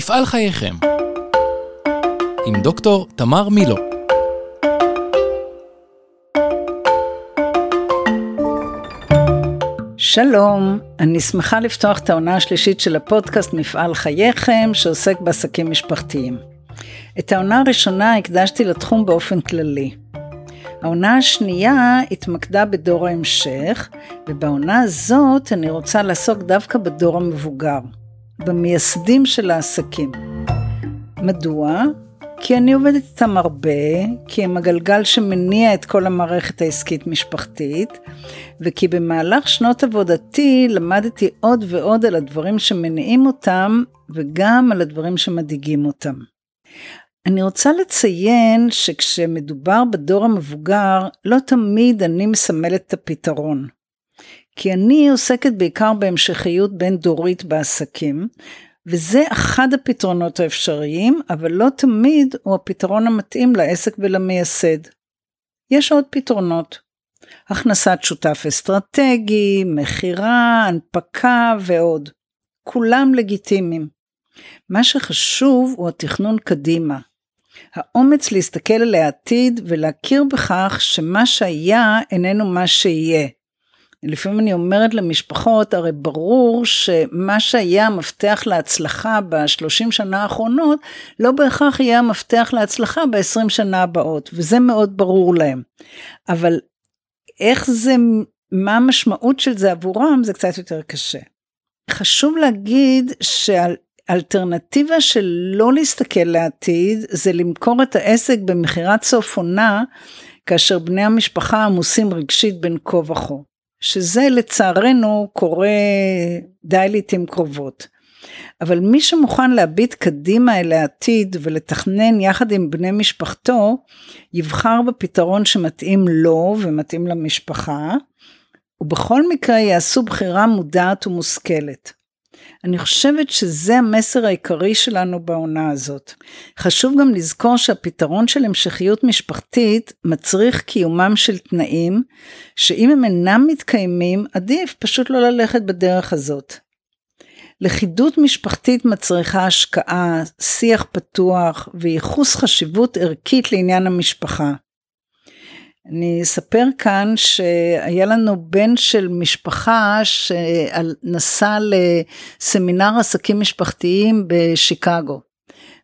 מפעל חייכם עם דוקטור תמר מילו שלום, אני שמחה לפתוח את העונה השלישית של הפודקאסט מפעל חייכם שעוסק בעסקים משפחתיים. את העונה הראשונה הקדשתי לתחום באופן כללי. העונה השנייה התמקדה בדור ההמשך, ובעונה הזאת אני רוצה לעסוק דווקא בדור המבוגר, במייסדים של העסקים. מדוע? כי אני עובדת איתם הרבה, כי הם הגלגל שמניע את כל המערכת העסקית משפחתית, וכי במהלך שנות עבודתי למדתי עוד ועוד על הדברים שמניעים אותם, וגם על הדברים שמדאיגים אותם. אני רוצה לציין שכשמדובר בדור המבוגר, לא תמיד אני מסמלת את הפתרון. כי אני עוסקת בעיקר בהמשכיות בין דורית בעסקים, וזה אחד הפתרונות האפשריים, אבל לא תמיד הוא הפתרון המתאים לעסק ולמייסד. יש עוד פתרונות. הכנסת שותף אסטרטגי, מכירה, הנפקה ועוד. כולם לגיטימיים. מה שחשוב הוא התכנון קדימה. האומץ להסתכל על העתיד ולהכיר בכך שמה שהיה איננו מה שיהיה. לפעמים אני אומרת למשפחות, הרי ברור שמה שהיה המפתח להצלחה בשלושים שנה האחרונות, לא בהכרח יהיה המפתח להצלחה בעשרים שנה הבאות, וזה מאוד ברור להם. אבל איך זה, מה המשמעות של זה עבורם, זה קצת יותר קשה. חשוב להגיד שעל אלטרנטיבה של לא להסתכל לעתיד זה למכור את העסק במכירת סוף עונה כאשר בני המשפחה עמוסים רגשית בין כה וכה. שזה לצערנו קורה די לעיתים קרובות. אבל מי שמוכן להביט קדימה אל העתיד ולתכנן יחד עם בני משפחתו, יבחר בפתרון שמתאים לו ומתאים למשפחה, ובכל מקרה יעשו בחירה מודעת ומושכלת. אני חושבת שזה המסר העיקרי שלנו בעונה הזאת. חשוב גם לזכור שהפתרון של המשכיות משפחתית מצריך קיומם של תנאים, שאם הם אינם מתקיימים, עדיף פשוט לא ללכת בדרך הזאת. לכידות משפחתית מצריכה השקעה, שיח פתוח וייחוס חשיבות ערכית לעניין המשפחה. אני אספר כאן שהיה לנו בן של משפחה שנסע לסמינר עסקים משפחתיים בשיקגו.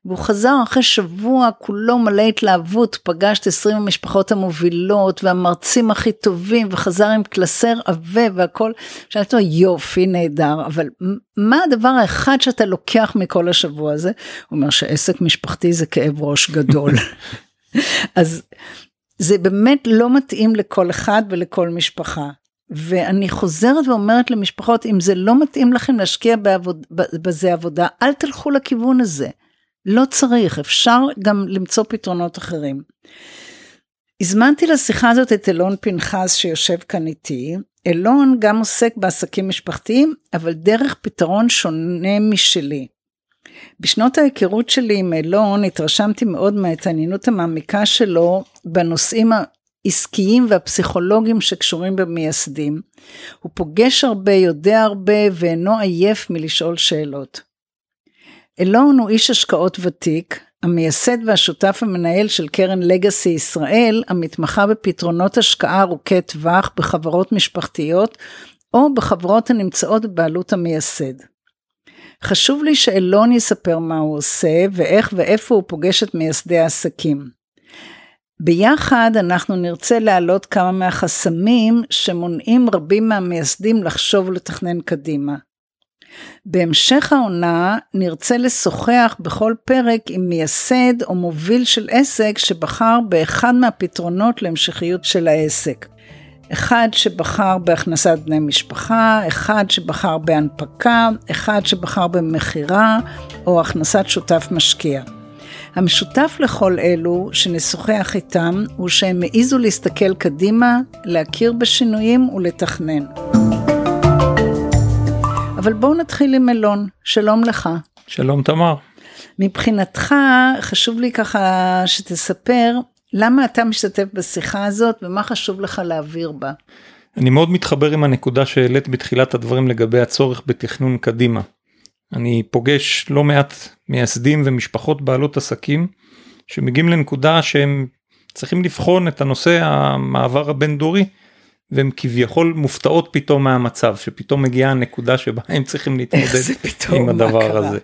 והוא חזר אחרי שבוע כולו מלא התלהבות, פגש את 20 המשפחות המובילות והמרצים הכי טובים וחזר עם קלסר עבה והכל. שאלתי לו יופי נהדר, אבל מה הדבר האחד שאתה לוקח מכל השבוע הזה? הוא אומר שעסק משפחתי זה כאב ראש גדול. אז זה באמת לא מתאים לכל אחד ולכל משפחה. ואני חוזרת ואומרת למשפחות, אם זה לא מתאים לכם להשקיע בעבוד, בזה עבודה, אל תלכו לכיוון הזה. לא צריך, אפשר גם למצוא פתרונות אחרים. הזמנתי לשיחה הזאת את אלון פנחס שיושב כאן איתי. אלון גם עוסק בעסקים משפחתיים, אבל דרך פתרון שונה משלי. בשנות ההיכרות שלי עם אילון התרשמתי מאוד מההתעניינות המעמיקה שלו בנושאים העסקיים והפסיכולוגיים שקשורים במייסדים. הוא פוגש הרבה, יודע הרבה ואינו עייף מלשאול שאלות. אילון הוא איש השקעות ותיק, המייסד והשותף המנהל של קרן לגאסי ישראל, המתמחה בפתרונות השקעה ארוכי טווח בחברות משפחתיות או בחברות הנמצאות בבעלות המייסד. חשוב לי שאלון יספר מה הוא עושה ואיך ואיפה הוא פוגש את מייסדי העסקים. ביחד אנחנו נרצה להעלות כמה מהחסמים שמונעים רבים מהמייסדים לחשוב ולתכנן קדימה. בהמשך העונה נרצה לשוחח בכל פרק עם מייסד או מוביל של עסק שבחר באחד מהפתרונות להמשכיות של העסק. אחד שבחר בהכנסת בני משפחה, אחד שבחר בהנפקה, אחד שבחר במכירה או הכנסת שותף משקיע. המשותף לכל אלו שנשוחח איתם הוא שהם העיזו להסתכל קדימה, להכיר בשינויים ולתכנן. אבל בואו נתחיל עם אלון, שלום לך. שלום תמר. מבחינתך חשוב לי ככה שתספר למה אתה משתתף בשיחה הזאת ומה חשוב לך להעביר בה? אני מאוד מתחבר עם הנקודה שהעלית בתחילת הדברים לגבי הצורך בתכנון קדימה. אני פוגש לא מעט מייסדים ומשפחות בעלות עסקים שמגיעים לנקודה שהם צריכים לבחון את הנושא המעבר הבין דורי והם כביכול מופתעות פתאום מהמצב שפתאום מגיעה הנקודה שבה הם צריכים להתמודד עם הדבר הזה.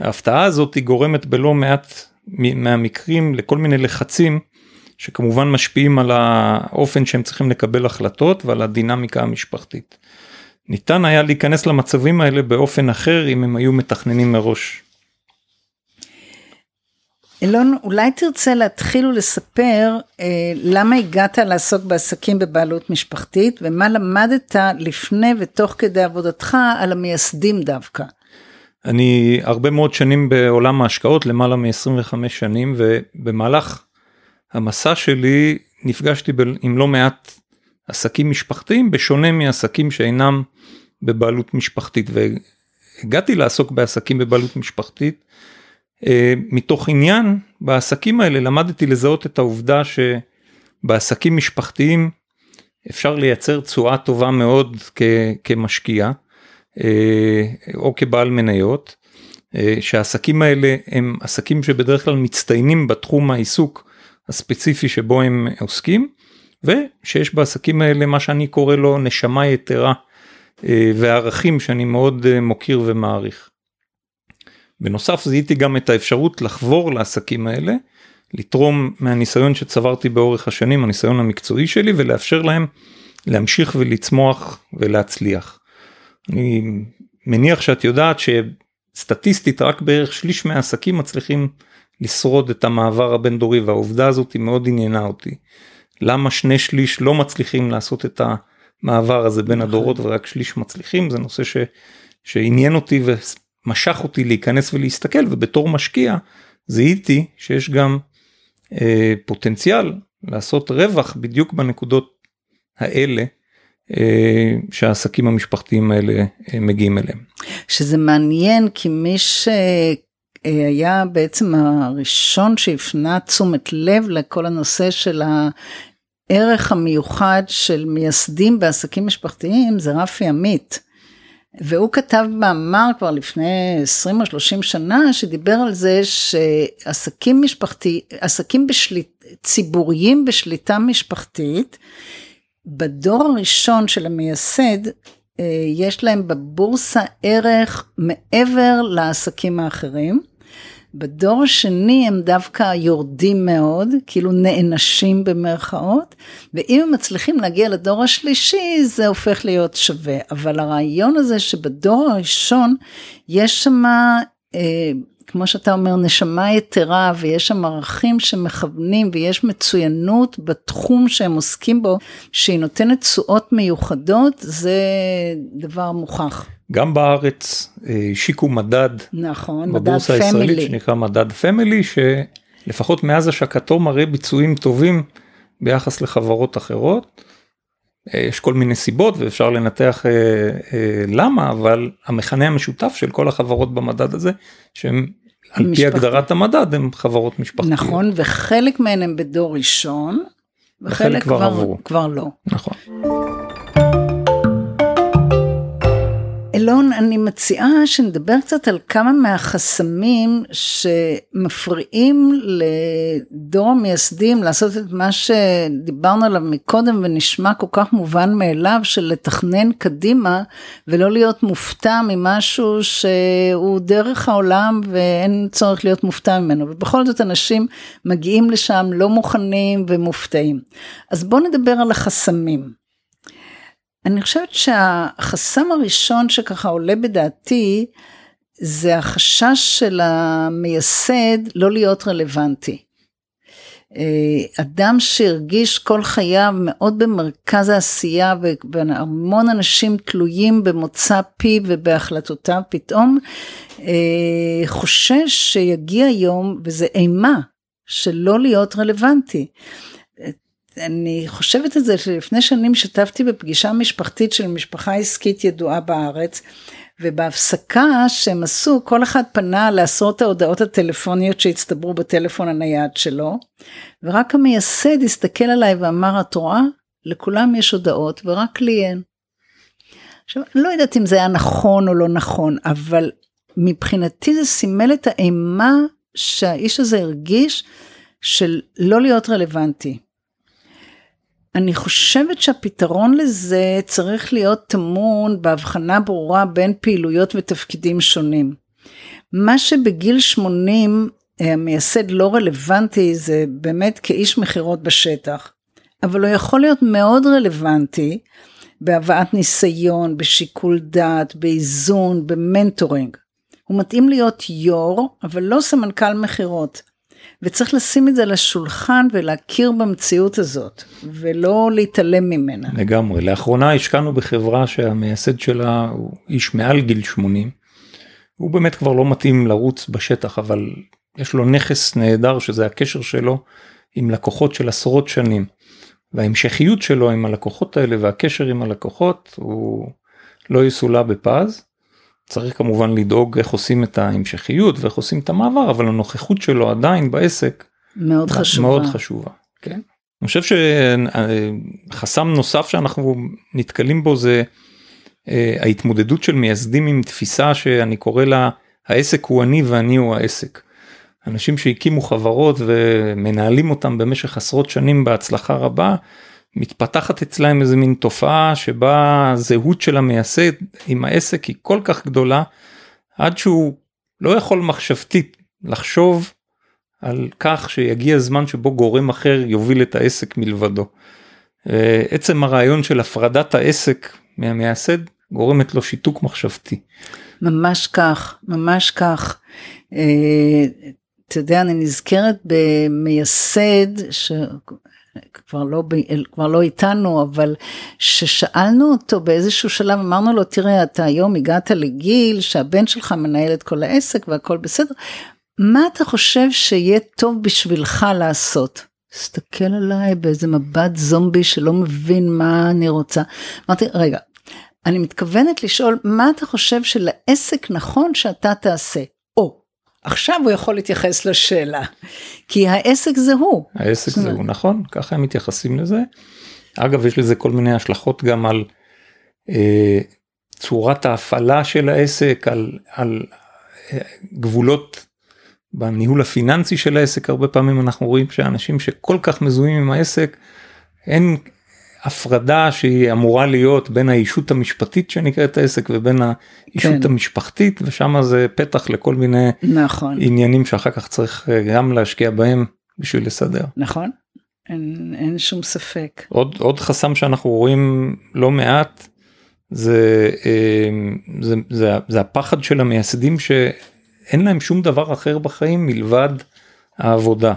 ההפתעה הזאת היא גורמת בלא מעט מהמקרים לכל מיני לחצים שכמובן משפיעים על האופן שהם צריכים לקבל החלטות ועל הדינמיקה המשפחתית. ניתן היה להיכנס למצבים האלה באופן אחר אם הם היו מתכננים מראש. אילון, אולי תרצה להתחיל ולספר אה, למה הגעת לעסוק בעסקים בבעלות משפחתית ומה למדת לפני ותוך כדי עבודתך על המייסדים דווקא. אני הרבה מאוד שנים בעולם ההשקעות, למעלה מ-25 שנים, ובמהלך המסע שלי נפגשתי עם לא מעט עסקים משפחתיים, בשונה מעסקים שאינם בבעלות משפחתית, והגעתי לעסוק בעסקים בבעלות משפחתית. אה, מתוך עניין בעסקים האלה למדתי לזהות את העובדה שבעסקים משפחתיים אפשר לייצר תשואה טובה מאוד כמשקיע אה, או כבעל מניות, אה, שהעסקים האלה הם עסקים שבדרך כלל מצטיינים בתחום העיסוק הספציפי שבו הם עוסקים, ושיש בעסקים האלה מה שאני קורא לו נשמה יתרה וערכים שאני מאוד מוקיר ומעריך. בנוסף זיהיתי גם את האפשרות לחבור לעסקים האלה, לתרום מהניסיון שצברתי באורך השנים, הניסיון המקצועי שלי, ולאפשר להם להמשיך ולצמוח ולהצליח. אני מניח שאת יודעת שסטטיסטית רק בערך שליש מהעסקים מצליחים לשרוד את המעבר הבין דורי והעובדה הזאת היא מאוד עניינה אותי. למה שני שליש לא מצליחים לעשות את המעבר הזה בין נכון. הדורות ורק שליש מצליחים זה נושא ש, שעניין אותי משך אותי להיכנס ולהסתכל ובתור משקיע זיהיתי שיש גם אה, פוטנציאל לעשות רווח בדיוק בנקודות האלה אה, שהעסקים המשפחתיים האלה אה, מגיעים אליהם. שזה מעניין כי מי שהיה בעצם הראשון שהפנה תשומת לב לכל הנושא של הערך המיוחד של מייסדים בעסקים משפחתיים זה רפי עמית. והוא כתב מאמר כבר לפני 20 או 30 שנה שדיבר על זה שעסקים משפחתי, עסקים בשליט, ציבוריים בשליטה משפחתית, בדור הראשון של המייסד אה, יש להם בבורסה ערך מעבר לעסקים האחרים. בדור השני הם דווקא יורדים מאוד, כאילו נענשים במרכאות, ואם הם מצליחים להגיע לדור השלישי זה הופך להיות שווה. אבל הרעיון הזה שבדור הראשון יש שם, אה, כמו שאתה אומר, נשמה יתרה ויש שם ערכים שמכוונים ויש מצוינות בתחום שהם עוסקים בו, שהיא נותנת תשואות מיוחדות, זה דבר מוכח. גם בארץ אה, השיקו מדד, נכון, מדד בבורסה הישראלית שנקרא מדד פמילי, שלפחות מאז השקתו מראה ביצועים טובים ביחס לחברות אחרות. אה, יש כל מיני סיבות ואפשר לנתח אה, אה, למה, אבל המכנה המשותף של כל החברות במדד הזה, שהם על. פי הגדרת המדד הם חברות משפחתיות. נכון, וחלק מהן הם בדור ראשון, וחלק, וחלק כבר, כבר, כבר לא. נכון. אלון, אני מציעה שנדבר קצת על כמה מהחסמים שמפריעים לדור המייסדים לעשות את מה שדיברנו עליו מקודם ונשמע כל כך מובן מאליו של לתכנן קדימה ולא להיות מופתע ממשהו שהוא דרך העולם ואין צורך להיות מופתע ממנו. ובכל זאת אנשים מגיעים לשם לא מוכנים ומופתעים. אז בואו נדבר על החסמים. אני חושבת שהחסם הראשון שככה עולה בדעתי, זה החשש של המייסד לא להיות רלוונטי. אה, אדם שהרגיש כל חייו מאוד במרכז העשייה והמון אנשים תלויים במוצא פיו ובהחלטותיו, פתאום אה, חושש שיגיע יום, וזה אימה, של לא להיות רלוונטי. אני חושבת על זה שלפני שנים שתפתי בפגישה משפחתית של משפחה עסקית ידועה בארץ, ובהפסקה שהם עשו, כל אחד פנה לעשרות ההודעות הטלפוניות שהצטברו בטלפון הנייד שלו, ורק המייסד הסתכל עליי ואמר, את רואה? לכולם יש הודעות ורק לי אין. עכשיו, אני לא יודעת אם זה היה נכון או לא נכון, אבל מבחינתי זה סימל את האימה שהאיש הזה הרגיש של לא להיות רלוונטי. אני חושבת שהפתרון לזה צריך להיות טמון בהבחנה ברורה בין פעילויות ותפקידים שונים. מה שבגיל 80 אה, המייסד לא רלוונטי זה באמת כאיש מכירות בשטח, אבל הוא יכול להיות מאוד רלוונטי בהבאת ניסיון, בשיקול דעת, באיזון, במנטורינג. הוא מתאים להיות יו"ר, אבל לא סמנכ"ל מכירות. וצריך לשים את זה על השולחן ולהכיר במציאות הזאת, ולא להתעלם ממנה. לגמרי. לאחרונה השקענו בחברה שהמייסד שלה הוא איש מעל גיל 80. הוא באמת כבר לא מתאים לרוץ בשטח, אבל יש לו נכס נהדר שזה הקשר שלו עם לקוחות של עשרות שנים. וההמשכיות שלו עם הלקוחות האלה והקשר עם הלקוחות הוא לא יסולא בפז. צריך כמובן לדאוג איך עושים את ההמשכיות ואיך עושים את המעבר אבל הנוכחות שלו עדיין בעסק מאוד חשובה. מאוד חשובה. כן. אני חושב שחסם נוסף שאנחנו נתקלים בו זה אה, ההתמודדות של מייסדים עם תפיסה שאני קורא לה העסק הוא אני ואני הוא העסק. אנשים שהקימו חברות ומנהלים אותם במשך עשרות שנים בהצלחה רבה מתפתחת אצלהם איזה מין תופעה שבה הזהות של המייסד עם העסק היא כל כך גדולה עד שהוא לא יכול מחשבתית לחשוב על כך שיגיע זמן שבו גורם אחר יוביל את העסק מלבדו. עצם הרעיון של הפרדת העסק מהמייסד גורמת לו שיתוק מחשבתי. ממש כך, ממש כך. אה, אתה יודע, אני נזכרת במייסד, שכבר לא, כבר לא איתנו, אבל ששאלנו אותו באיזשהו שלב, אמרנו לו, תראה, אתה היום הגעת לגיל שהבן שלך מנהל את כל העסק והכל בסדר, מה אתה חושב שיהיה טוב בשבילך לעשות? הסתכל עליי באיזה מבט זומבי שלא מבין מה אני רוצה. אמרתי, רגע, אני מתכוונת לשאול, מה אתה חושב שלעסק נכון שאתה תעשה? עכשיו הוא יכול להתייחס לשאלה, כי העסק זה הוא. העסק זה הוא, נכון, ככה הם מתייחסים לזה. אגב, יש לזה כל מיני השלכות גם על אה, צורת ההפעלה של העסק, על, על אה, גבולות בניהול הפיננסי של העסק, הרבה פעמים אנחנו רואים שאנשים שכל כך מזוהים עם העסק, אין הפרדה שהיא אמורה להיות בין האישות המשפטית שנקראת העסק ובין האישות כן. המשפחתית ושם זה פתח לכל מיני נכון. עניינים שאחר כך צריך אה, גם להשקיע בהם בשביל לסדר. נכון, אין, אין שום ספק. עוד, עוד חסם שאנחנו רואים לא מעט זה, אה, זה, זה, זה הפחד של המייסדים שאין להם שום דבר אחר בחיים מלבד העבודה.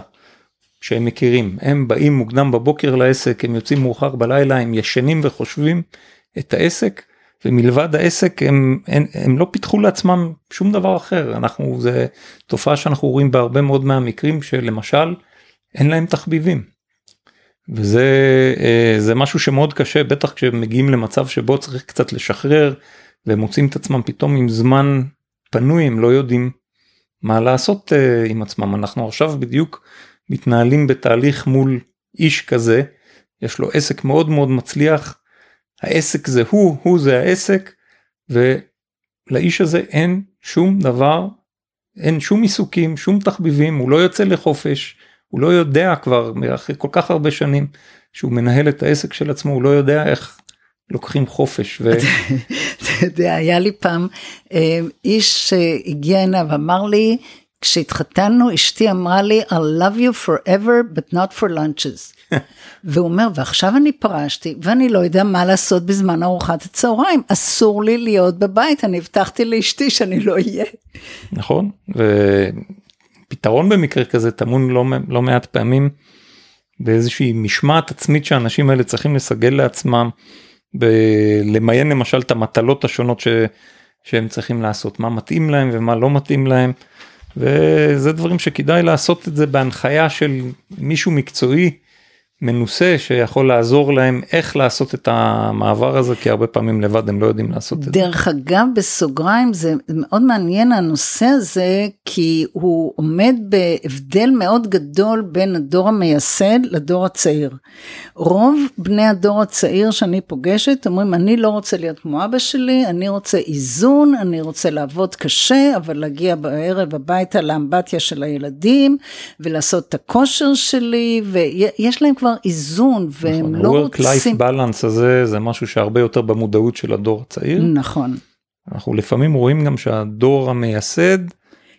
שהם מכירים. הם באים מוקדם בבוקר לעסק הם יוצאים מאוחר בלילה הם ישנים וחושבים את העסק ומלבד העסק הם, הם, הם לא פיתחו לעצמם שום דבר אחר. אנחנו זה תופעה שאנחנו רואים בהרבה מאוד מהמקרים שלמשל אין להם תחביבים. וזה אה, זה משהו שמאוד קשה בטח כשמגיעים למצב שבו צריך קצת לשחרר ומוצאים את עצמם פתאום עם זמן פנוי הם לא יודעים מה לעשות אה, עם עצמם. אנחנו עכשיו בדיוק מתנהלים בתהליך מול איש כזה, יש לו עסק מאוד מאוד מצליח, העסק זה הוא, הוא זה העסק, ולאיש הזה אין שום דבר, אין שום עיסוקים, שום תחביבים, הוא לא יוצא לחופש, הוא לא יודע כבר אחרי כל כך הרבה שנים שהוא מנהל את העסק של עצמו, הוא לא יודע איך לוקחים חופש. ו... אתה יודע, היה לי פעם אה, איש שהגיע הנה ואמר לי, כשהתחתנו אשתי אמרה לי I love you forever but not for lunches. והוא אומר ועכשיו אני פרשתי ואני לא יודע מה לעשות בזמן ארוחת הצהריים אסור לי להיות בבית אני הבטחתי לאשתי שאני לא אהיה. נכון ופתרון במקרה כזה טמון לא, לא מעט פעמים באיזושהי משמעת עצמית שהאנשים האלה צריכים לסגל לעצמם. למיין למשל את המטלות השונות ש, שהם צריכים לעשות מה מתאים להם ומה לא מתאים להם. וזה דברים שכדאי לעשות את זה בהנחיה של מישהו מקצועי מנוסה שיכול לעזור להם איך לעשות את המעבר הזה כי הרבה פעמים לבד הם לא יודעים לעשות את זה. דרך אגב בסוגריים זה מאוד מעניין הנושא הזה כי הוא עומד בהבדל מאוד גדול בין הדור המייסד לדור הצעיר. רוב בני הדור הצעיר שאני פוגשת אומרים אני לא רוצה להיות כמו אבא שלי אני רוצה איזון אני רוצה לעבוד קשה אבל להגיע בערב הביתה לאמבטיה של הילדים ולעשות את הכושר שלי ויש להם כבר איזון והם נכון, לא ה-work רוצים. life balance הזה זה משהו שהרבה יותר במודעות של הדור הצעיר. נכון. אנחנו לפעמים רואים גם שהדור המייסד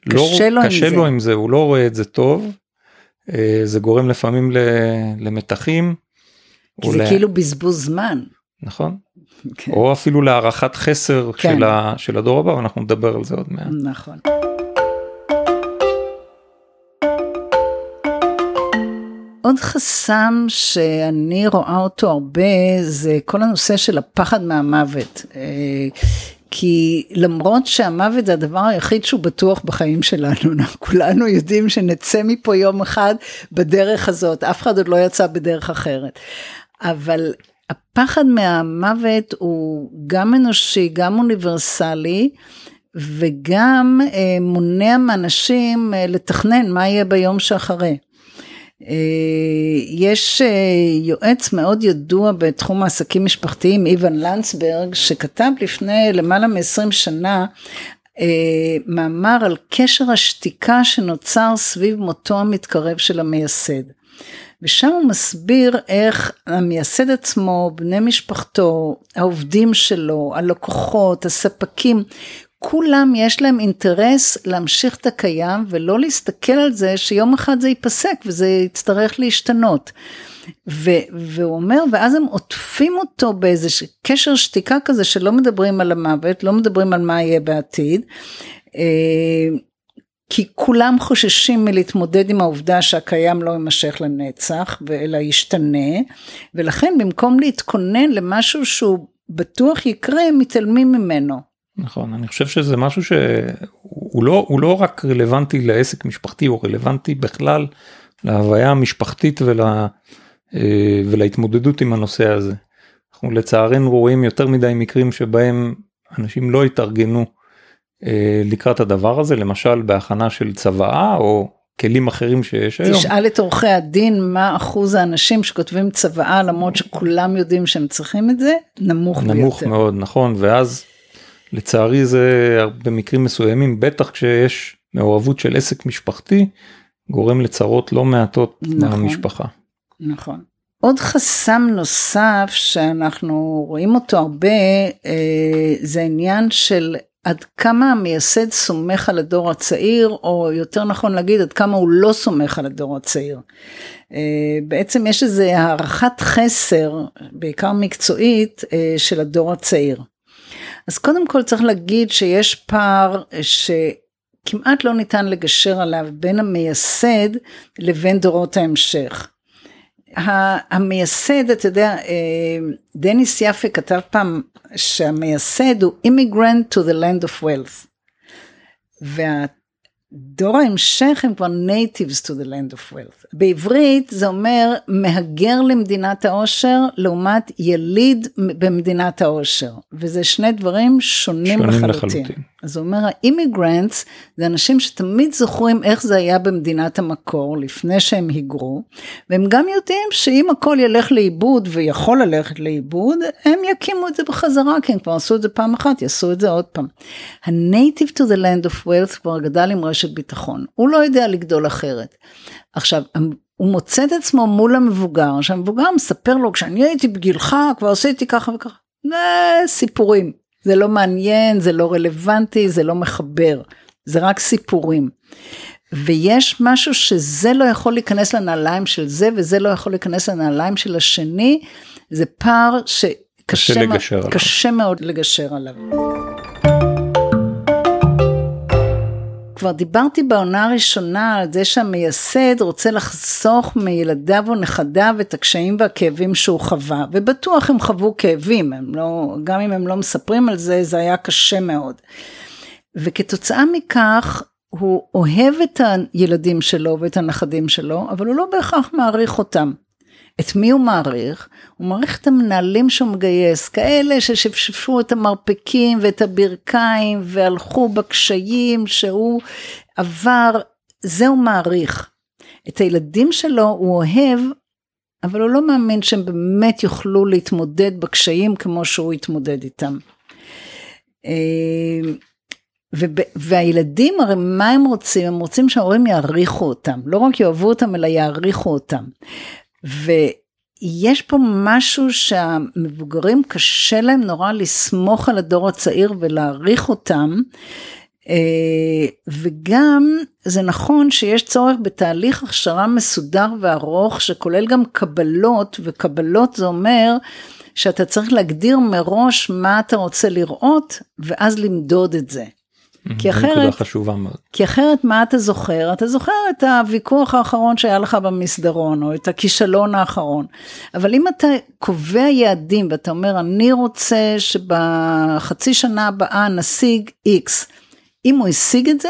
קשה לא, לו עם קשה זה. לו עם זה הוא לא רואה את זה טוב. אה, זה גורם לפעמים למתחים. כי זה ל- כאילו בזבוז זמן. נכון כן. או אפילו להערכת חסר כן. של, ה, של הדור הבא ואנחנו נדבר על זה עוד מעט. נכון. עוד חסם שאני רואה אותו הרבה זה כל הנושא של הפחד מהמוות. אה, כי למרות שהמוות זה הדבר היחיד שהוא בטוח בחיים שלנו, כולנו יודעים שנצא מפה יום אחד בדרך הזאת, אף אחד עוד לא יצא בדרך אחרת. אבל הפחד מהמוות הוא גם אנושי, גם אוניברסלי, וגם אה, מונע מאנשים אה, לתכנן מה יהיה ביום שאחרי. אה, יש אה, יועץ מאוד ידוע בתחום העסקים משפחתיים, איוון לנצברג, שכתב לפני למעלה מ-20 שנה אה, מאמר על קשר השתיקה שנוצר סביב מותו המתקרב של המייסד. ושם הוא מסביר איך המייסד עצמו, בני משפחתו, העובדים שלו, הלקוחות, הספקים, כולם יש להם אינטרס להמשיך את הקיים ולא להסתכל על זה שיום אחד זה ייפסק וזה יצטרך להשתנות. ו- והוא אומר, ואז הם עוטפים אותו באיזה קשר שתיקה כזה שלא מדברים על המוות, לא מדברים על מה יהיה בעתיד. אה, כי כולם חוששים מלהתמודד עם העובדה שהקיים לא יימשך לנצח, אלא ישתנה, ולכן במקום להתכונן למשהו שהוא בטוח יקרה, הם מתעלמים ממנו. נכון אני חושב שזה משהו שהוא לא הוא לא רק רלוונטי לעסק משפחתי הוא רלוונטי בכלל להוויה המשפחתית ול, אה, ולהתמודדות עם הנושא הזה. אנחנו לצערנו רואים יותר מדי מקרים שבהם אנשים לא התארגנו אה, לקראת הדבר הזה למשל בהכנה של צוואה או כלים אחרים שיש היום. תשאל את עורכי הדין מה אחוז האנשים שכותבים צוואה למרות שכולם יודעים שהם צריכים את זה, נמוך, נמוך ביותר. מאוד נכון ואז לצערי זה במקרים מסוימים בטח כשיש מעורבות של עסק משפחתי גורם לצרות לא מעטות נכון. במשפחה. נכון. עוד חסם נוסף שאנחנו רואים אותו הרבה אה, זה העניין של עד כמה המייסד סומך על הדור הצעיר או יותר נכון להגיד עד כמה הוא לא סומך על הדור הצעיר. אה, בעצם יש איזו הערכת חסר בעיקר מקצועית אה, של הדור הצעיר. אז קודם כל צריך להגיד שיש פער שכמעט לא ניתן לגשר עליו בין המייסד לבין דורות ההמשך. המייסד, אתה יודע, אה, דניס יפה כתב פעם שהמייסד הוא immigrant to the land of wealth. והדור ההמשך הם כבר natives to the land of wealth. בעברית זה אומר מהגר למדינת העושר לעומת יליד במדינת העושר. וזה שני דברים שונים, שונים לחלוטין. לחלוטין. אז הוא אומר האימיגרנטס זה אנשים שתמיד זוכרים איך זה היה במדינת המקור לפני שהם היגרו והם גם יודעים שאם הכל ילך לאיבוד ויכול ללכת לאיבוד הם יקימו את זה בחזרה כי הם כבר עשו את זה פעם אחת יעשו את זה עוד פעם. ה-native to the land of wealth כבר גדל עם רשת ביטחון הוא לא יודע לגדול אחרת. עכשיו הוא מוצא את עצמו מול המבוגר שהמבוגר מספר לו כשאני הייתי בגילך כבר עשיתי ככה וככה. זה סיפורים זה לא מעניין, זה לא רלוונטי, זה לא מחבר, זה רק סיפורים. ויש משהו שזה לא יכול להיכנס לנעליים של זה וזה לא יכול להיכנס לנעליים של השני, זה פער שקשה לגשר מאוד, עליו. קשה מאוד לגשר עליו. כבר דיברתי בעונה הראשונה על זה שהמייסד רוצה לחסוך מילדיו או נכדיו את הקשיים והכאבים שהוא חווה, ובטוח הם חוו כאבים, הם לא, גם אם הם לא מספרים על זה, זה היה קשה מאוד. וכתוצאה מכך, הוא אוהב את הילדים שלו ואת הנכדים שלו, אבל הוא לא בהכרח מעריך אותם. את מי הוא מעריך? הוא מעריך את המנהלים שהוא מגייס, כאלה ששפשפו את המרפקים ואת הברכיים והלכו בקשיים שהוא עבר, זה הוא מעריך. את הילדים שלו הוא אוהב, אבל הוא לא מאמין שהם באמת יוכלו להתמודד בקשיים כמו שהוא התמודד איתם. אה, והילדים הרי מה הם רוצים? הם רוצים שההורים יעריכו אותם, לא רק יאהבו אותם אלא יעריכו אותם. ויש פה משהו שהמבוגרים קשה להם נורא לסמוך על הדור הצעיר ולהעריך אותם. אה, וגם זה נכון שיש צורך בתהליך הכשרה מסודר וארוך שכולל גם קבלות וקבלות זה אומר שאתה צריך להגדיר מראש מה אתה רוצה לראות ואז למדוד את זה. כי אחרת, חשובה מאוד. כי אחרת מה אתה זוכר? אתה זוכר את הוויכוח האחרון שהיה לך במסדרון, או את הכישלון האחרון. אבל אם אתה קובע יעדים ואתה אומר, אני רוצה שבחצי שנה הבאה נשיג X, אם הוא השיג את זה,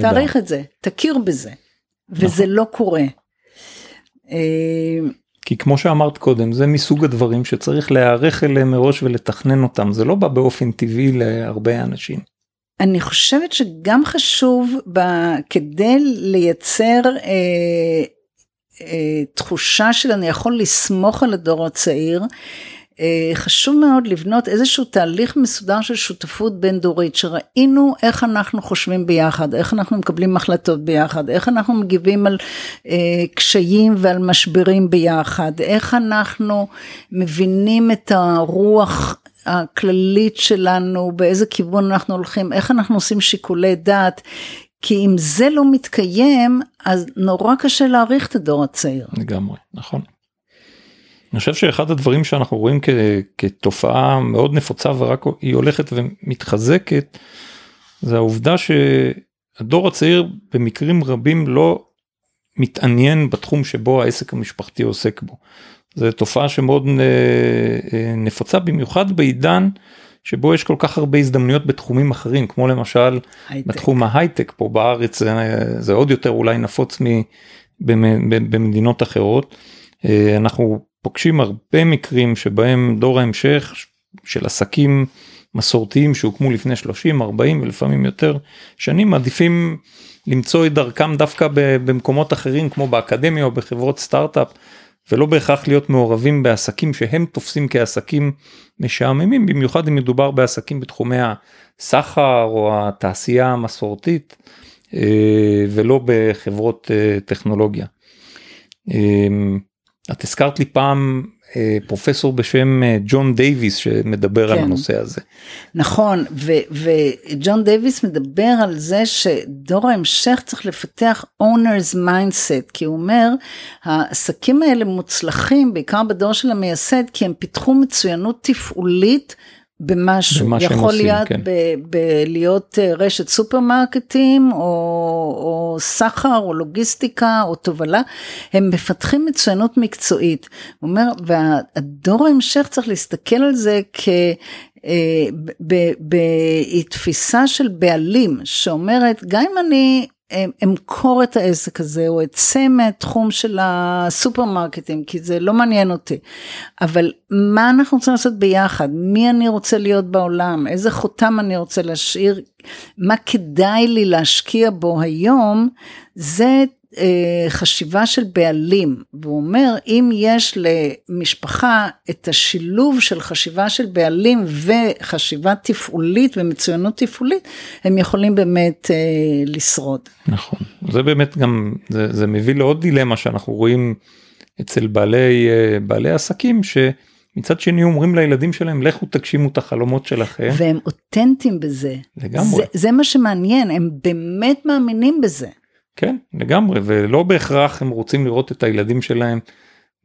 תעריך את זה, תכיר בזה. וזה נכון. לא קורה. אה, כי כמו שאמרת קודם זה מסוג הדברים שצריך להיערך אליהם מראש ולתכנן אותם זה לא בא באופן טבעי להרבה אנשים. אני חושבת שגם חשוב ב, כדי לייצר אה, אה, תחושה של אני יכול לסמוך על הדור הצעיר, אה, חשוב מאוד לבנות איזשהו תהליך מסודר של שותפות בין דורית, שראינו איך אנחנו חושבים ביחד, איך אנחנו מקבלים החלטות ביחד, איך אנחנו מגיבים על אה, קשיים ועל משברים ביחד, איך אנחנו מבינים את הרוח הכללית שלנו, באיזה כיוון אנחנו הולכים, איך אנחנו עושים שיקולי דעת. כי אם זה לא מתקיים, אז נורא קשה להעריך את הדור הצעיר. לגמרי, נכון. אני חושב שאחד הדברים שאנחנו רואים כ, כתופעה מאוד נפוצה ורק היא הולכת ומתחזקת, זה העובדה שהדור הצעיר במקרים רבים לא מתעניין בתחום שבו העסק המשפחתי עוסק בו. זו תופעה שמאוד אה, אה, נפוצה במיוחד בעידן שבו יש כל כך הרבה הזדמנויות בתחומים אחרים כמו למשל הייטק. בתחום ההייטק פה בארץ זה, זה עוד יותר אולי נפוץ במדינות אחרות. אה, אנחנו פוגשים הרבה מקרים שבהם דור ההמשך של עסקים מסורתיים שהוקמו לפני 30 40 ולפעמים יותר שנים מעדיפים למצוא את דרכם דווקא במקומות אחרים כמו באקדמיה או בחברות סטארט-אפ ולא בהכרח להיות מעורבים בעסקים שהם תופסים כעסקים משעממים במיוחד אם מדובר בעסקים בתחומי הסחר או התעשייה המסורתית אה, ולא בחברות אה, טכנולוגיה. אה, את הזכרת לי פעם פרופסור בשם אה, ג'ון דייוויס שמדבר כן. על הנושא הזה. נכון וג'ון דייוויס מדבר על זה שדור ההמשך צריך לפתח owners mindset כי הוא אומר העסקים האלה מוצלחים בעיקר בדור של המייסד כי הם פיתחו מצוינות תפעולית במשהו, במה יכול להיות כן. בלהיות אה, רשת סופרמרקטים או, או סחר או לוגיסטיקה או תובלה, הם מפתחים מצוינות מקצועית. הוא אומר, והדור ההמשך צריך להסתכל על זה כ... אה, בתפיסה של בעלים שאומרת גם אם אני אמכור את העסק הזה או אצא מהתחום של הסופרמרקטים כי זה לא מעניין אותי. אבל מה אנחנו רוצים לעשות ביחד? מי אני רוצה להיות בעולם? איזה חותם אני רוצה להשאיר? מה כדאי לי להשקיע בו היום? זה חשיבה של בעלים, והוא אומר אם יש למשפחה את השילוב של חשיבה של בעלים וחשיבה תפעולית ומצוינות תפעולית, הם יכולים באמת אה, לשרוד. נכון, זה באמת גם, זה, זה מביא לעוד דילמה שאנחנו רואים אצל בעלי, אה, בעלי עסקים ש... מצד שני אומרים לילדים שלהם לכו תגשימו את החלומות שלכם. והם אותנטיים בזה. לגמרי. זה, זה מה שמעניין, הם באמת מאמינים בזה. כן לגמרי ולא בהכרח הם רוצים לראות את הילדים שלהם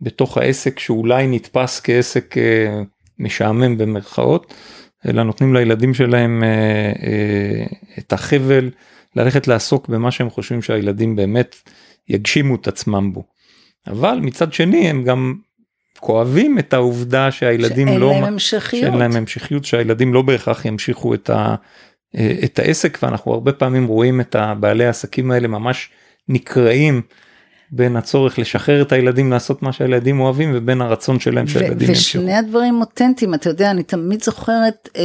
בתוך העסק שאולי נתפס כעסק אה, משעמם במרכאות אלא נותנים לילדים שלהם אה, אה, את החבל ללכת לעסוק במה שהם חושבים שהילדים באמת יגשימו את עצמם בו. אבל מצד שני הם גם כואבים את העובדה שהילדים שאין לא, להם המשכיות, שאין להם המשכיות שהילדים לא בהכרח ימשיכו את, ה, את העסק ואנחנו הרבה פעמים רואים את הבעלי העסקים האלה ממש נקרעים בין הצורך לשחרר את הילדים לעשות מה שהילדים אוהבים ובין הרצון שלהם שהילדים ימשיכו. ושני הדברים אותנטיים, אתה יודע, אני תמיד זוכרת אה,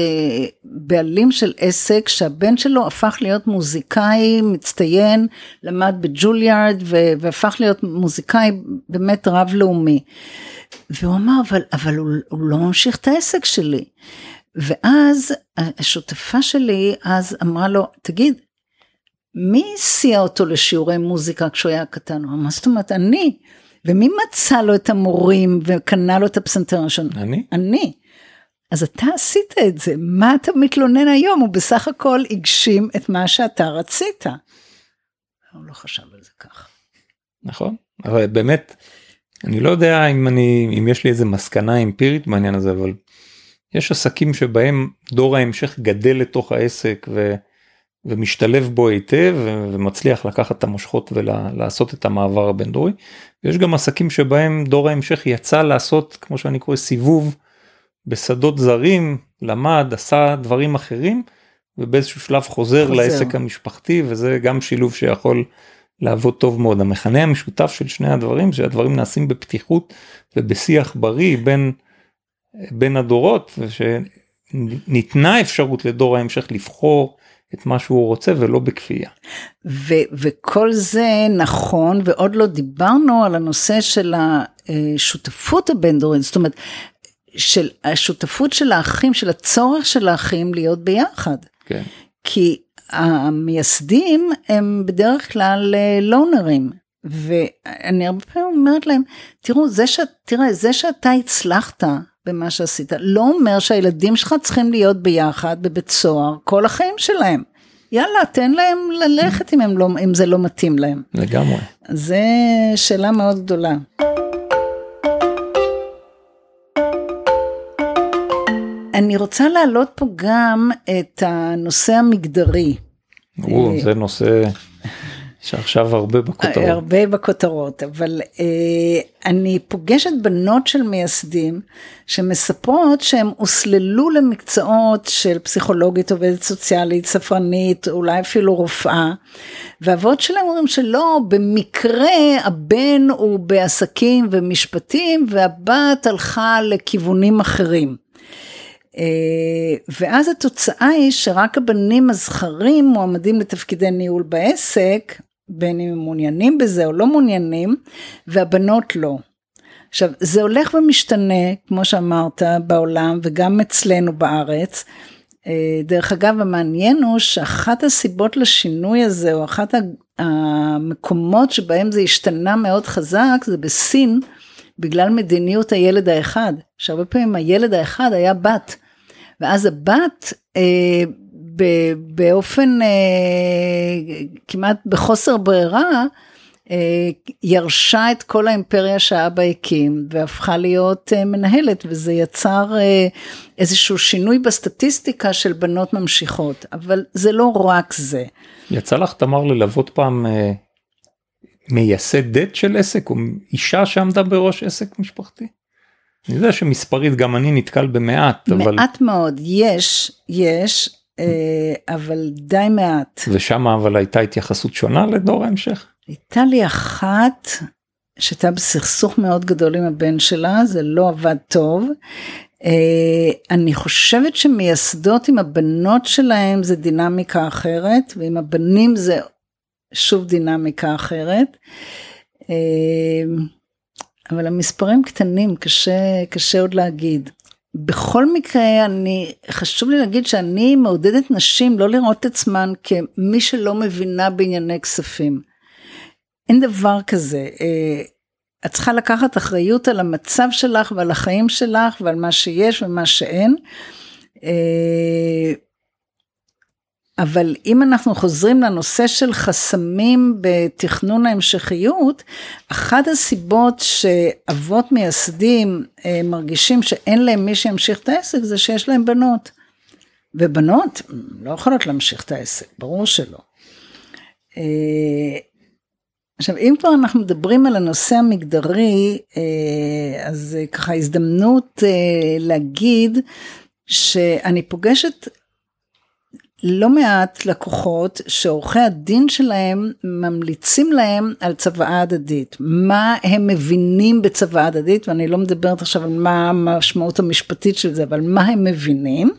בעלים של עסק שהבן שלו הפך להיות מוזיקאי מצטיין, למד בג'וליארד והפך להיות מוזיקאי באמת רב לאומי. והוא אמר, אבל, אבל הוא, הוא לא ממשיך את העסק שלי. ואז השותפה שלי אז אמרה לו, תגיד, מי הסיע אותו לשיעורי מוזיקה כשהוא היה קטן? הוא אמר, מה זאת אומרת, אני. ומי מצא לו את המורים וקנה לו את הפסנתר הראשון? אני? אני. אז אתה עשית את זה, מה אתה מתלונן היום? הוא בסך הכל הגשים את מה שאתה רצית. הוא לא חשב על זה ככה. נכון, אבל באמת, אני לא יודע אם אני, אם יש לי איזה מסקנה אמפירית בעניין הזה, אבל יש עסקים שבהם דור ההמשך גדל לתוך העסק ו... ומשתלב בו היטב ומצליח לקחת את המושכות ולעשות את המעבר הבין דורי. יש גם עסקים שבהם דור ההמשך יצא לעשות כמו שאני קורא סיבוב בשדות זרים, למד, עשה דברים אחרים ובאיזשהו שלב חוזר, חוזר. לעסק המשפחתי וזה גם שילוב שיכול לעבוד טוב מאוד. המכנה המשותף של שני הדברים שהדברים נעשים בפתיחות ובשיח בריא בין, בין הדורות ושניתנה אפשרות לדור ההמשך לבחור את מה שהוא רוצה ולא בכפייה. ו- וכל זה נכון ועוד לא דיברנו על הנושא של השותפות הבין-דורית, זאת אומרת, של השותפות של האחים, של הצורך של האחים להיות ביחד. כן. כי המייסדים הם בדרך כלל לונרים. ואני הרבה פעמים אומרת להם, תראו, זה ש... תראה, זה שאתה הצלחת במה שעשית. לא אומר שהילדים שלך צריכים להיות ביחד בבית סוהר כל החיים שלהם. יאללה, תן להם ללכת אם, לא, אם זה לא מתאים להם. לגמרי. זה שאלה מאוד גדולה. אני רוצה להעלות פה גם את הנושא המגדרי. או, זה נושא שעכשיו הרבה בכותרות. הרבה בכותרות, אבל אה, אני פוגשת בנות של מייסדים שמספרות שהם הוסללו למקצועות של פסיכולוגית, עובדת סוציאלית, ספרנית, אולי אפילו רופאה, והאבות שלהם אומרים שלא, במקרה הבן הוא בעסקים ומשפטים והבת הלכה לכיוונים אחרים. אה, ואז התוצאה היא שרק הבנים הזכרים מועמדים לתפקידי ניהול בעסק, בין אם הם מעוניינים בזה או לא מעוניינים, והבנות לא. עכשיו, זה הולך ומשתנה, כמו שאמרת, בעולם וגם אצלנו בארץ. אה, דרך אגב, המעניין הוא שאחת הסיבות לשינוי הזה, או אחת המקומות שבהם זה השתנה מאוד חזק, זה בסין, בגלל מדיניות הילד האחד, שהרבה פעמים הילד האחד היה בת, ואז הבת אה, באופן אה, כמעט בחוסר ברירה, אה, ירשה את כל האימפריה שאבא הקים והפכה להיות אה, מנהלת וזה יצר איזשהו שינוי בסטטיסטיקה של בנות ממשיכות אבל זה לא רק זה. יצא לך תמר ללוות פעם מייסד דט של עסק או אישה שעמדה בראש עסק משפחתי? אני יודע שמספרית גם אני נתקל במעט אבל מעט מאוד יש יש אבל די מעט. ושם אבל הייתה התייחסות שונה לדור ההמשך? הייתה לי אחת שהייתה בסכסוך מאוד גדול עם הבן שלה, זה לא עבד טוב. אה, אני חושבת שמייסדות עם הבנות שלהם זה דינמיקה אחרת, ועם הבנים זה שוב דינמיקה אחרת. אה, אבל המספרים קטנים, קשה, קשה עוד להגיד. בכל מקרה אני חשוב לי להגיד שאני מעודדת נשים לא לראות את עצמן כמי שלא מבינה בענייני כספים. אין דבר כזה. אה, את צריכה לקחת אחריות על המצב שלך ועל החיים שלך ועל מה שיש ומה שאין. אבל אם אנחנו חוזרים לנושא של חסמים בתכנון ההמשכיות, אחת הסיבות שאבות מייסדים אה, מרגישים שאין להם מי שימשיך את העסק זה שיש להם בנות. ובנות לא יכולות להמשיך את העסק, ברור שלא. אה, עכשיו אם כבר אנחנו מדברים על הנושא המגדרי, אה, אז ככה הזדמנות להגיד שאני פוגשת לא מעט לקוחות שעורכי הדין שלהם ממליצים להם על צוואה הדדית. מה הם מבינים בצוואה הדדית, ואני לא מדברת עכשיו על מה המשמעות המשפטית של זה, אבל מה הם מבינים,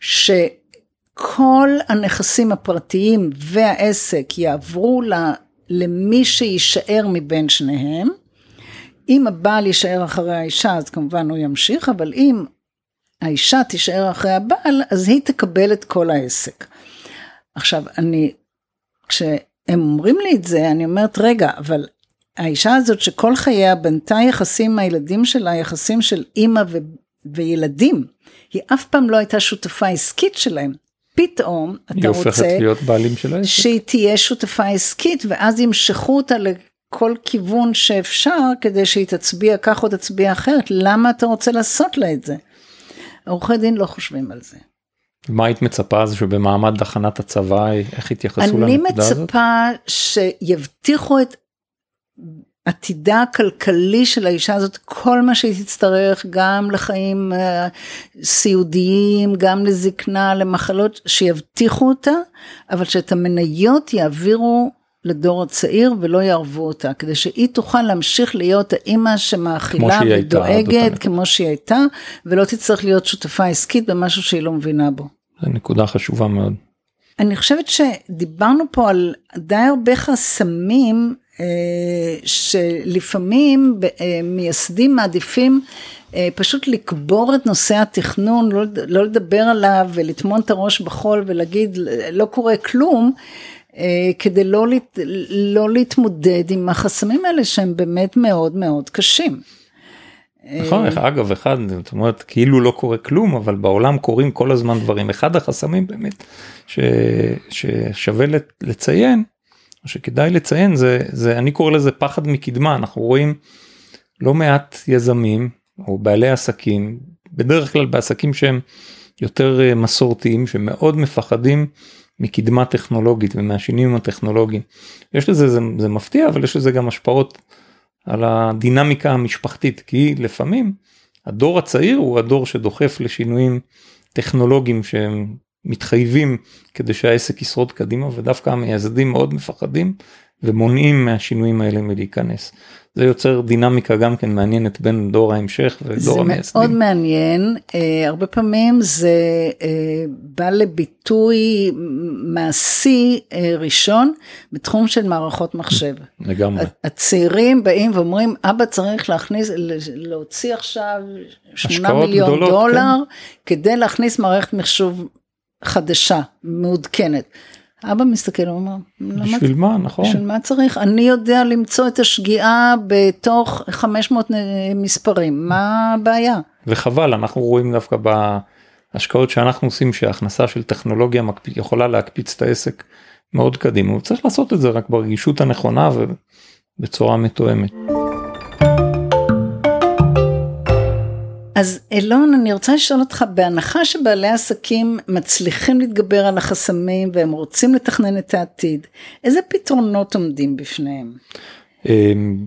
שכל הנכסים הפרטיים והעסק יעברו למי שיישאר מבין שניהם. אם הבעל יישאר אחרי האישה אז כמובן הוא ימשיך, אבל אם האישה תישאר אחרי הבעל, אז היא תקבל את כל העסק. עכשיו, אני, כשהם אומרים לי את זה, אני אומרת, רגע, אבל האישה הזאת שכל חייה בנתה יחסים עם הילדים שלה, יחסים של אימא ו- וילדים, היא אף פעם לא הייתה שותפה עסקית שלהם. פתאום אתה רוצה... שהיא תהיה שותפה עסקית, ואז ימשכו אותה לכל כיוון שאפשר, כדי שהיא תצביע כך או תצביע אחרת. למה אתה רוצה לעשות לה את זה? עורכי דין לא חושבים על זה. מה היית מצפה אז שבמעמד הכנת הצבא איך יתייחסו לנקודה הזאת? אני מצפה שיבטיחו את עתידה הכלכלי של האישה הזאת כל מה שהיא תצטרך גם לחיים אה, סיעודיים גם לזקנה למחלות שיבטיחו אותה אבל שאת המניות יעבירו לדור הצעיר ולא יערבו אותה, כדי שהיא תוכל להמשיך להיות האימא שמאכילה ודואגת כמו שהיא הייתה, ולא תצטרך להיות שותפה עסקית במשהו שהיא לא מבינה בו. זו נקודה חשובה מאוד. אני חושבת שדיברנו פה על די הרבה חסמים אה, שלפעמים אה, מייסדים מעדיפים אה, פשוט לקבור את נושא התכנון, לא, לא לדבר עליו ולטמון את הראש בחול ולהגיד לא קורה כלום. אה, כדי לא, לא להתמודד עם החסמים האלה שהם באמת מאוד מאוד קשים. נכון, אה, אגב, אחד, זאת אומרת, כאילו לא קורה כלום, אבל בעולם קורים כל הזמן דברים. אחד החסמים באמת ש, ששווה לציין, או שכדאי לציין, זה, זה, אני קורא לזה פחד מקדמה, אנחנו רואים לא מעט יזמים או בעלי עסקים, בדרך כלל בעסקים שהם יותר אה, מסורתיים, שמאוד מפחדים מקדמה טכנולוגית ומהשינויים הטכנולוגיים. יש לזה, זה, זה מפתיע, אבל יש לזה גם השפעות על הדינמיקה המשפחתית, כי לפעמים הדור הצעיר הוא הדור שדוחף לשינויים טכנולוגיים שהם מתחייבים כדי שהעסק ישרוד קדימה, ודווקא המייסדים מאוד מפחדים ומונעים מהשינויים האלה מלהיכנס. זה יוצר דינמיקה גם כן מעניינת בין דור ההמשך ודור המייסדים. זה מאוד מעניין, אה, הרבה פעמים זה אה, בא לביטוי מעשי אה, ראשון בתחום של מערכות מחשב. לגמרי. הצעירים באים ואומרים אבא צריך להכניס, להוציא עכשיו 8 מיליון גדולות, דולר כן. כדי להכניס מערכת מחשוב חדשה, מעודכנת. אבא מסתכל ואומר, בשביל מה, נכון. בשביל מה צריך? אני יודע למצוא את השגיאה בתוך 500 מספרים, מה הבעיה? וחבל, אנחנו רואים דווקא בהשקעות שאנחנו עושים שהכנסה של טכנולוגיה יכולה להקפיץ את העסק מאוד קדימה, הוא צריך לעשות את זה רק ברגישות הנכונה ובצורה מתואמת. אז אילון, אני רוצה לשאול אותך, בהנחה שבעלי עסקים מצליחים להתגבר על החסמים והם רוצים לתכנן את העתיד, איזה פתרונות עומדים בפניהם? אמ,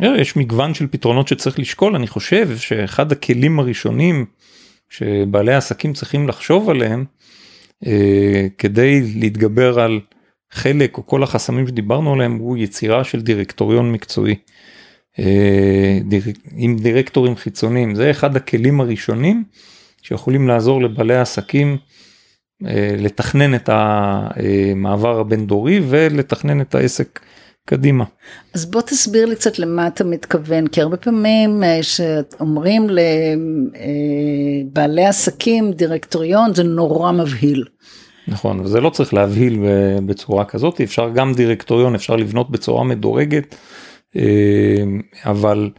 יש מגוון של פתרונות שצריך לשקול, אני חושב שאחד הכלים הראשונים שבעלי עסקים צריכים לחשוב עליהם, אה, כדי להתגבר על חלק או כל החסמים שדיברנו עליהם, הוא יצירה של דירקטוריון מקצועי. אה, עם דירקטורים חיצוניים זה אחד הכלים הראשונים שיכולים לעזור לבעלי עסקים אה, לתכנן את המעבר הבין דורי ולתכנן את העסק קדימה. אז בוא תסביר לי קצת למה אתה מתכוון כי הרבה פעמים אה, שאומרים לבעלי עסקים דירקטוריון זה נורא מבהיל. נכון וזה לא צריך להבהיל בצורה כזאת אפשר גם דירקטוריון אפשר לבנות בצורה מדורגת. אמ, אבל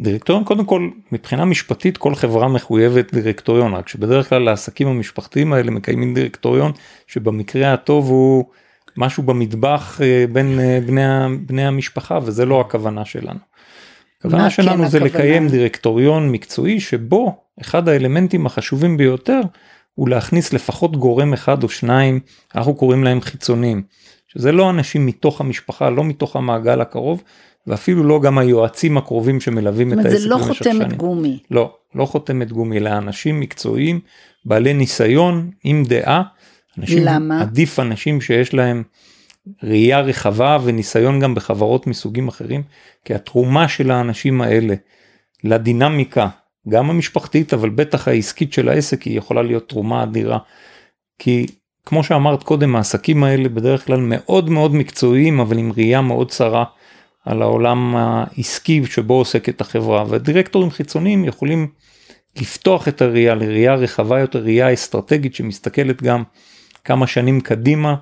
דירקטוריון קודם כל מבחינה משפטית כל חברה מחויבת דירקטוריון רק שבדרך כלל העסקים המשפחתיים האלה מקיימים דירקטוריון שבמקרה הטוב הוא משהו במטבח אה, בין אה, בני, בני המשפחה וזה לא הכוונה שלנו. הכוונה שלנו כן זה הכוונה? לקיים דירקטוריון מקצועי שבו אחד האלמנטים החשובים ביותר הוא להכניס לפחות גורם אחד או שניים אנחנו קוראים להם חיצוניים שזה לא אנשים מתוך המשפחה לא מתוך המעגל הקרוב ואפילו לא גם היועצים הקרובים שמלווים את העסק במשך שנים. זה לא חותמת גומי. לא, לא חותמת גומי, אלא אנשים מקצועיים, בעלי ניסיון, עם דעה, אנשים, למה? עדיף אנשים שיש להם ראייה רחבה וניסיון גם בחברות מסוגים אחרים, כי התרומה של האנשים האלה לדינמיקה, גם המשפחתית אבל בטח העסקית של העסק היא יכולה להיות תרומה אדירה. כי כמו שאמרת קודם העסקים האלה בדרך כלל מאוד מאוד מקצועיים אבל עם ראייה מאוד צרה על העולם העסקי שבו עוסקת החברה ודירקטורים חיצוניים יכולים לפתוח את הראייה לראייה רחבה יותר ראייה אסטרטגית שמסתכלת גם כמה שנים קדימה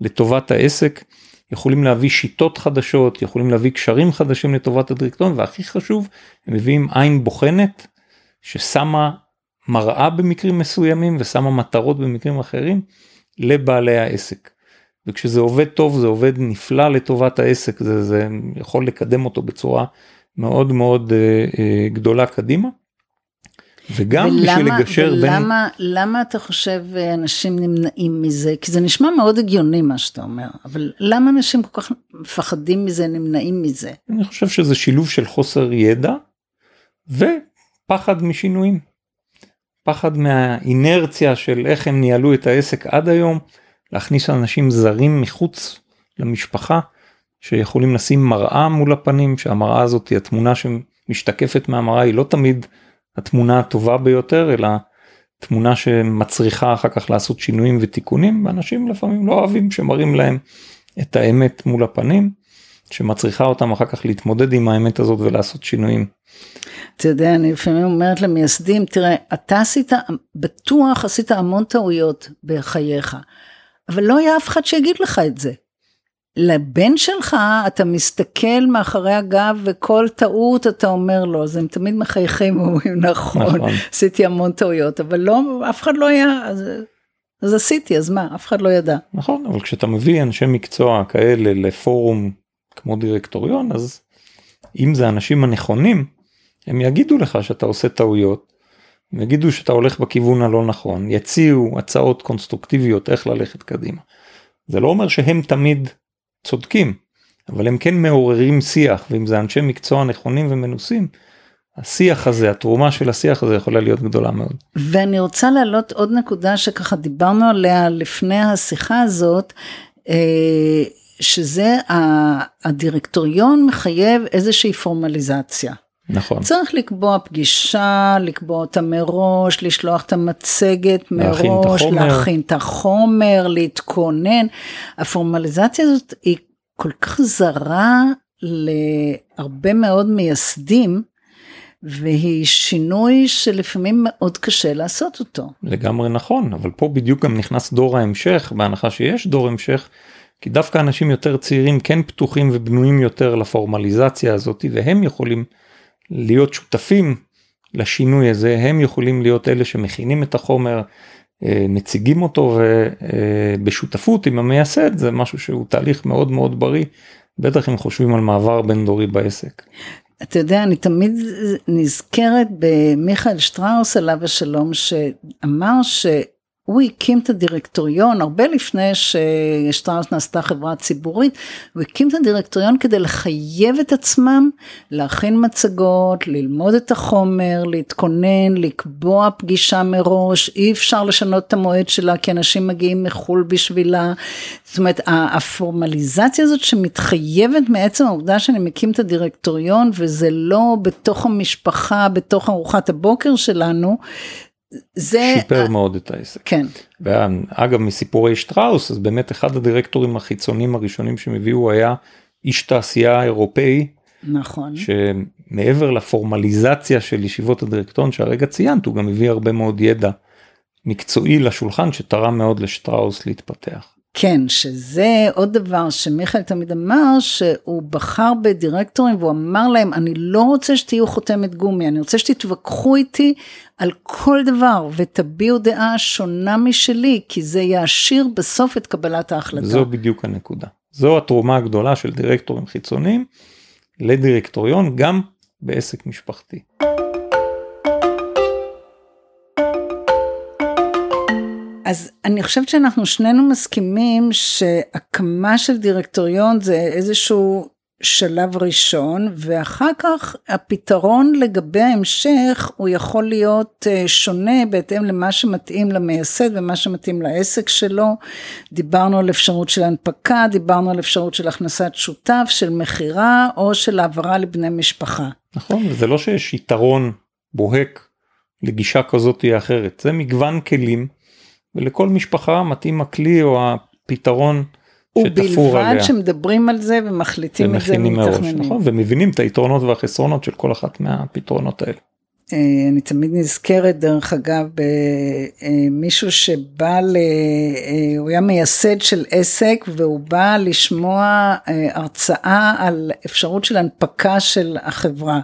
לטובת העסק יכולים להביא שיטות חדשות יכולים להביא קשרים חדשים לטובת הדירקטוריון והכי חשוב הם מביאים עין בוחנת ששמה מראה במקרים מסוימים ושמה מטרות במקרים אחרים לבעלי העסק. וכשזה עובד טוב זה עובד נפלא לטובת העסק זה, זה יכול לקדם אותו בצורה מאוד מאוד אה, אה, גדולה קדימה. וגם ולמה, בשביל לגשר ולמה, בין... ולמה למה אתה חושב אה, אנשים נמנעים מזה? כי זה נשמע מאוד הגיוני מה שאתה אומר, אבל למה אנשים כל כך מפחדים מזה, נמנעים מזה? אני חושב שזה שילוב של חוסר ידע ופחד משינויים. פחד מהאינרציה של איך הם ניהלו את העסק עד היום, להכניס אנשים זרים מחוץ למשפחה שיכולים לשים מראה מול הפנים, שהמראה הזאת היא התמונה שמשתקפת מהמראה היא לא תמיד התמונה הטובה ביותר אלא תמונה שמצריכה אחר כך לעשות שינויים ותיקונים ואנשים לפעמים לא אוהבים שמראים להם את האמת מול הפנים שמצריכה אותם אחר כך להתמודד עם האמת הזאת ולעשות שינויים. אתה יודע, אני לפעמים אומרת למייסדים, תראה, אתה עשית, בטוח עשית המון טעויות בחייך, אבל לא היה אף אחד שיגיד לך את זה. לבן שלך אתה מסתכל מאחורי הגב וכל טעות אתה אומר לו, אז הם תמיד מחייכים ואומרים נכון, נכון, עשיתי המון טעויות, אבל לא, אף אחד לא היה, אז, אז עשיתי, אז מה, אף אחד לא ידע. נכון, אבל כשאתה מביא אנשי מקצוע כאלה לפורום כמו דירקטוריון, אז אם זה האנשים הנכונים, הם יגידו לך שאתה עושה טעויות, יגידו שאתה הולך בכיוון הלא נכון, יציעו הצעות קונסטרוקטיביות איך ללכת קדימה. זה לא אומר שהם תמיד צודקים, אבל הם כן מעוררים שיח, ואם זה אנשי מקצוע נכונים ומנוסים, השיח הזה, התרומה של השיח הזה יכולה להיות גדולה מאוד. ואני רוצה להעלות עוד נקודה שככה דיברנו עליה לפני השיחה הזאת, אה, שזה הדירקטוריון מחייב איזושהי פורמליזציה. נכון. צריך לקבוע פגישה, לקבוע אותה מראש, לשלוח את המצגת מראש, להכין את החומר, להכין את החומר להתכונן. הפורמליזציה הזאת היא כל כך זרה להרבה מאוד מייסדים, והיא שינוי שלפעמים מאוד קשה לעשות אותו. לגמרי נכון, אבל פה בדיוק גם נכנס דור ההמשך, בהנחה שיש דור המשך, כי דווקא אנשים יותר צעירים כן פתוחים ובנויים יותר לפורמליזציה הזאת, והם יכולים להיות שותפים לשינוי הזה, הם יכולים להיות אלה שמכינים את החומר, אה, מציגים אותו ובשותפות עם המייסד זה משהו שהוא תהליך מאוד מאוד בריא, בטח אם חושבים על מעבר בין דורי בעסק. אתה יודע, אני תמיד נזכרת במיכאל שטראוס עליו השלום, שאמר ש... הוא הקים את הדירקטוריון הרבה לפני ששטראוס נעשתה חברה ציבורית, הוא הקים את הדירקטוריון כדי לחייב את עצמם להכין מצגות, ללמוד את החומר, להתכונן, לקבוע פגישה מראש, אי אפשר לשנות את המועד שלה כי אנשים מגיעים מחו"ל בשבילה. זאת אומרת, הפורמליזציה הזאת שמתחייבת מעצם העובדה שאני מקים את הדירקטוריון וזה לא בתוך המשפחה, בתוך ארוחת הבוקר שלנו, זה... שיפר מאוד את העסק. כן. ואגב מסיפורי שטראוס אז באמת אחד הדירקטורים החיצוניים הראשונים שהם הביאו היה איש תעשייה אירופאי. נכון. שמעבר לפורמליזציה של ישיבות הדירקטוריון שהרגע ציינת הוא גם הביא הרבה מאוד ידע מקצועי לשולחן שתרם מאוד לשטראוס להתפתח. כן, שזה עוד דבר שמיכאל תמיד אמר, שהוא בחר בדירקטורים והוא אמר להם, אני לא רוצה שתהיו חותמת גומי, אני רוצה שתתווכחו איתי על כל דבר ותביעו דעה שונה משלי, כי זה יעשיר בסוף את קבלת ההחלטה. זו בדיוק הנקודה. זו התרומה הגדולה של דירקטורים חיצוניים לדירקטוריון, גם בעסק משפחתי. אז אני חושבת שאנחנו שנינו מסכימים שהקמה של דירקטוריון זה איזשהו שלב ראשון, ואחר כך הפתרון לגבי ההמשך הוא יכול להיות אה, שונה בהתאם למה שמתאים למייסד ומה שמתאים לעסק שלו. דיברנו על אפשרות של הנפקה, דיברנו על אפשרות של הכנסת שותף, של מכירה או של העברה לבני משפחה. נכון, זה לא שיש יתרון בוהק לגישה כזאת או אחרת, זה מגוון כלים ולכל משפחה מתאים הכלי או הפתרון. שתפור עליה. ובלבד שמדברים על זה ומחליטים את זה ומתכננים. נכון, ומבינים את היתרונות והחסרונות של כל אחת מהפתרונות האלה. אה, אני תמיד נזכרת דרך אגב במישהו שבא, ל... אה, הוא היה מייסד של עסק והוא בא לשמוע אה, הרצאה על אפשרות של הנפקה של החברה.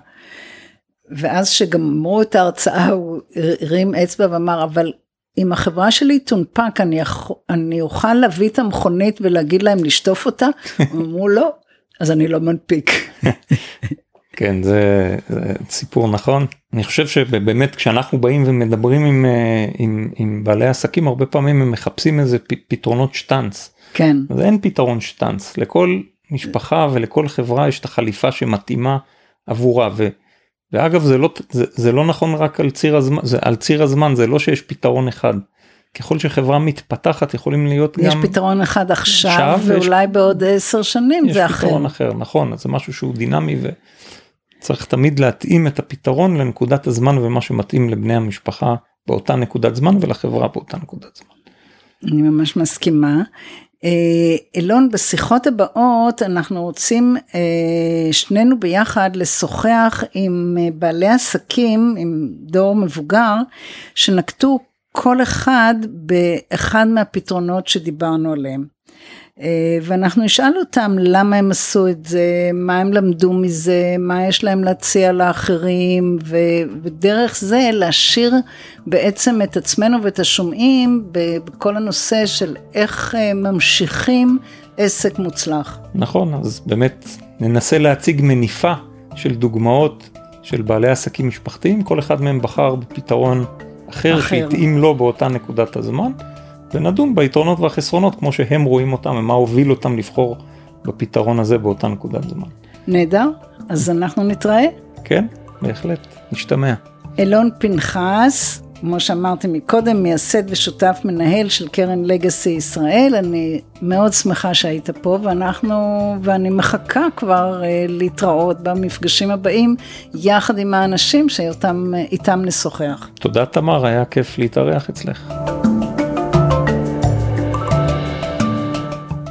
ואז שגמרו את ההרצאה הוא הרים אצבע ואמר אבל אם החברה שלי תונפק, אני, אני אוכל להביא את המכונית ולהגיד להם לשטוף אותה? אמרו לא, אז אני לא מנפיק. כן זה, זה סיפור נכון אני חושב שבאמת כשאנחנו באים ומדברים עם, אה, עם, עם בעלי עסקים הרבה פעמים הם מחפשים איזה פתרונות שטאנץ. כן. אז אין פתרון שטאנץ לכל משפחה ולכל חברה יש את החליפה שמתאימה עבורה. ו, ואגב זה לא זה, זה לא נכון רק על ציר הזמן זה על ציר הזמן זה לא שיש פתרון אחד. ככל שחברה מתפתחת יכולים להיות יש גם יש פתרון אחד עכשיו, עכשיו ואולי יש, בעוד עשר שנים זה אחר. יש פתרון אחר נכון זה משהו שהוא דינמי וצריך תמיד להתאים את הפתרון לנקודת הזמן ומה שמתאים לבני המשפחה באותה נקודת זמן ולחברה באותה נקודת זמן. אני ממש מסכימה. אה, אילון, בשיחות הבאות אנחנו רוצים אה, שנינו ביחד לשוחח עם אה, בעלי עסקים, עם דור מבוגר, שנקטו כל אחד באחד מהפתרונות שדיברנו עליהם. אה, ואנחנו נשאל אותם למה הם עשו את זה, מה הם למדו מזה, מה יש להם להציע לאחרים, ודרך זה להשאיר בעצם את עצמנו ואת השומעים בכל הנושא של איך אה, ממשיכים עסק מוצלח. נכון, אז באמת ננסה להציג מניפה של דוגמאות של בעלי עסקים משפחתיים, כל אחד מהם בחר בפתרון אחר, אחר. שהתאים לו באותה נקודת הזמן. ונדון ביתרונות והחסרונות כמו שהם רואים אותם ומה הוביל אותם לבחור בפתרון הזה באותה נקודת זמן. נהדר, אז אנחנו נתראה. כן, בהחלט, נשתמע. אילון פנחס, כמו שאמרתי מקודם, מייסד ושותף מנהל של קרן לגאסי ישראל, אני מאוד שמחה שהיית פה ואנחנו, ואני מחכה כבר uh, להתראות במפגשים הבאים יחד עם האנשים שאיתם נשוחח. תודה תמר, היה כיף להתארח אצלך.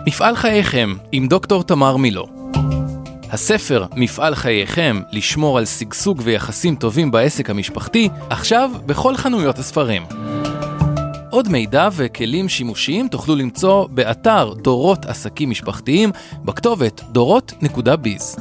מפעל חייכם עם דוקטור תמר מילו. הספר מפעל חייכם לשמור על שגשוג ויחסים טובים בעסק המשפחתי, עכשיו בכל חנויות הספרים. עוד מידע וכלים שימושיים תוכלו למצוא באתר דורות עסקים משפחתיים בכתובת דורות.ביז.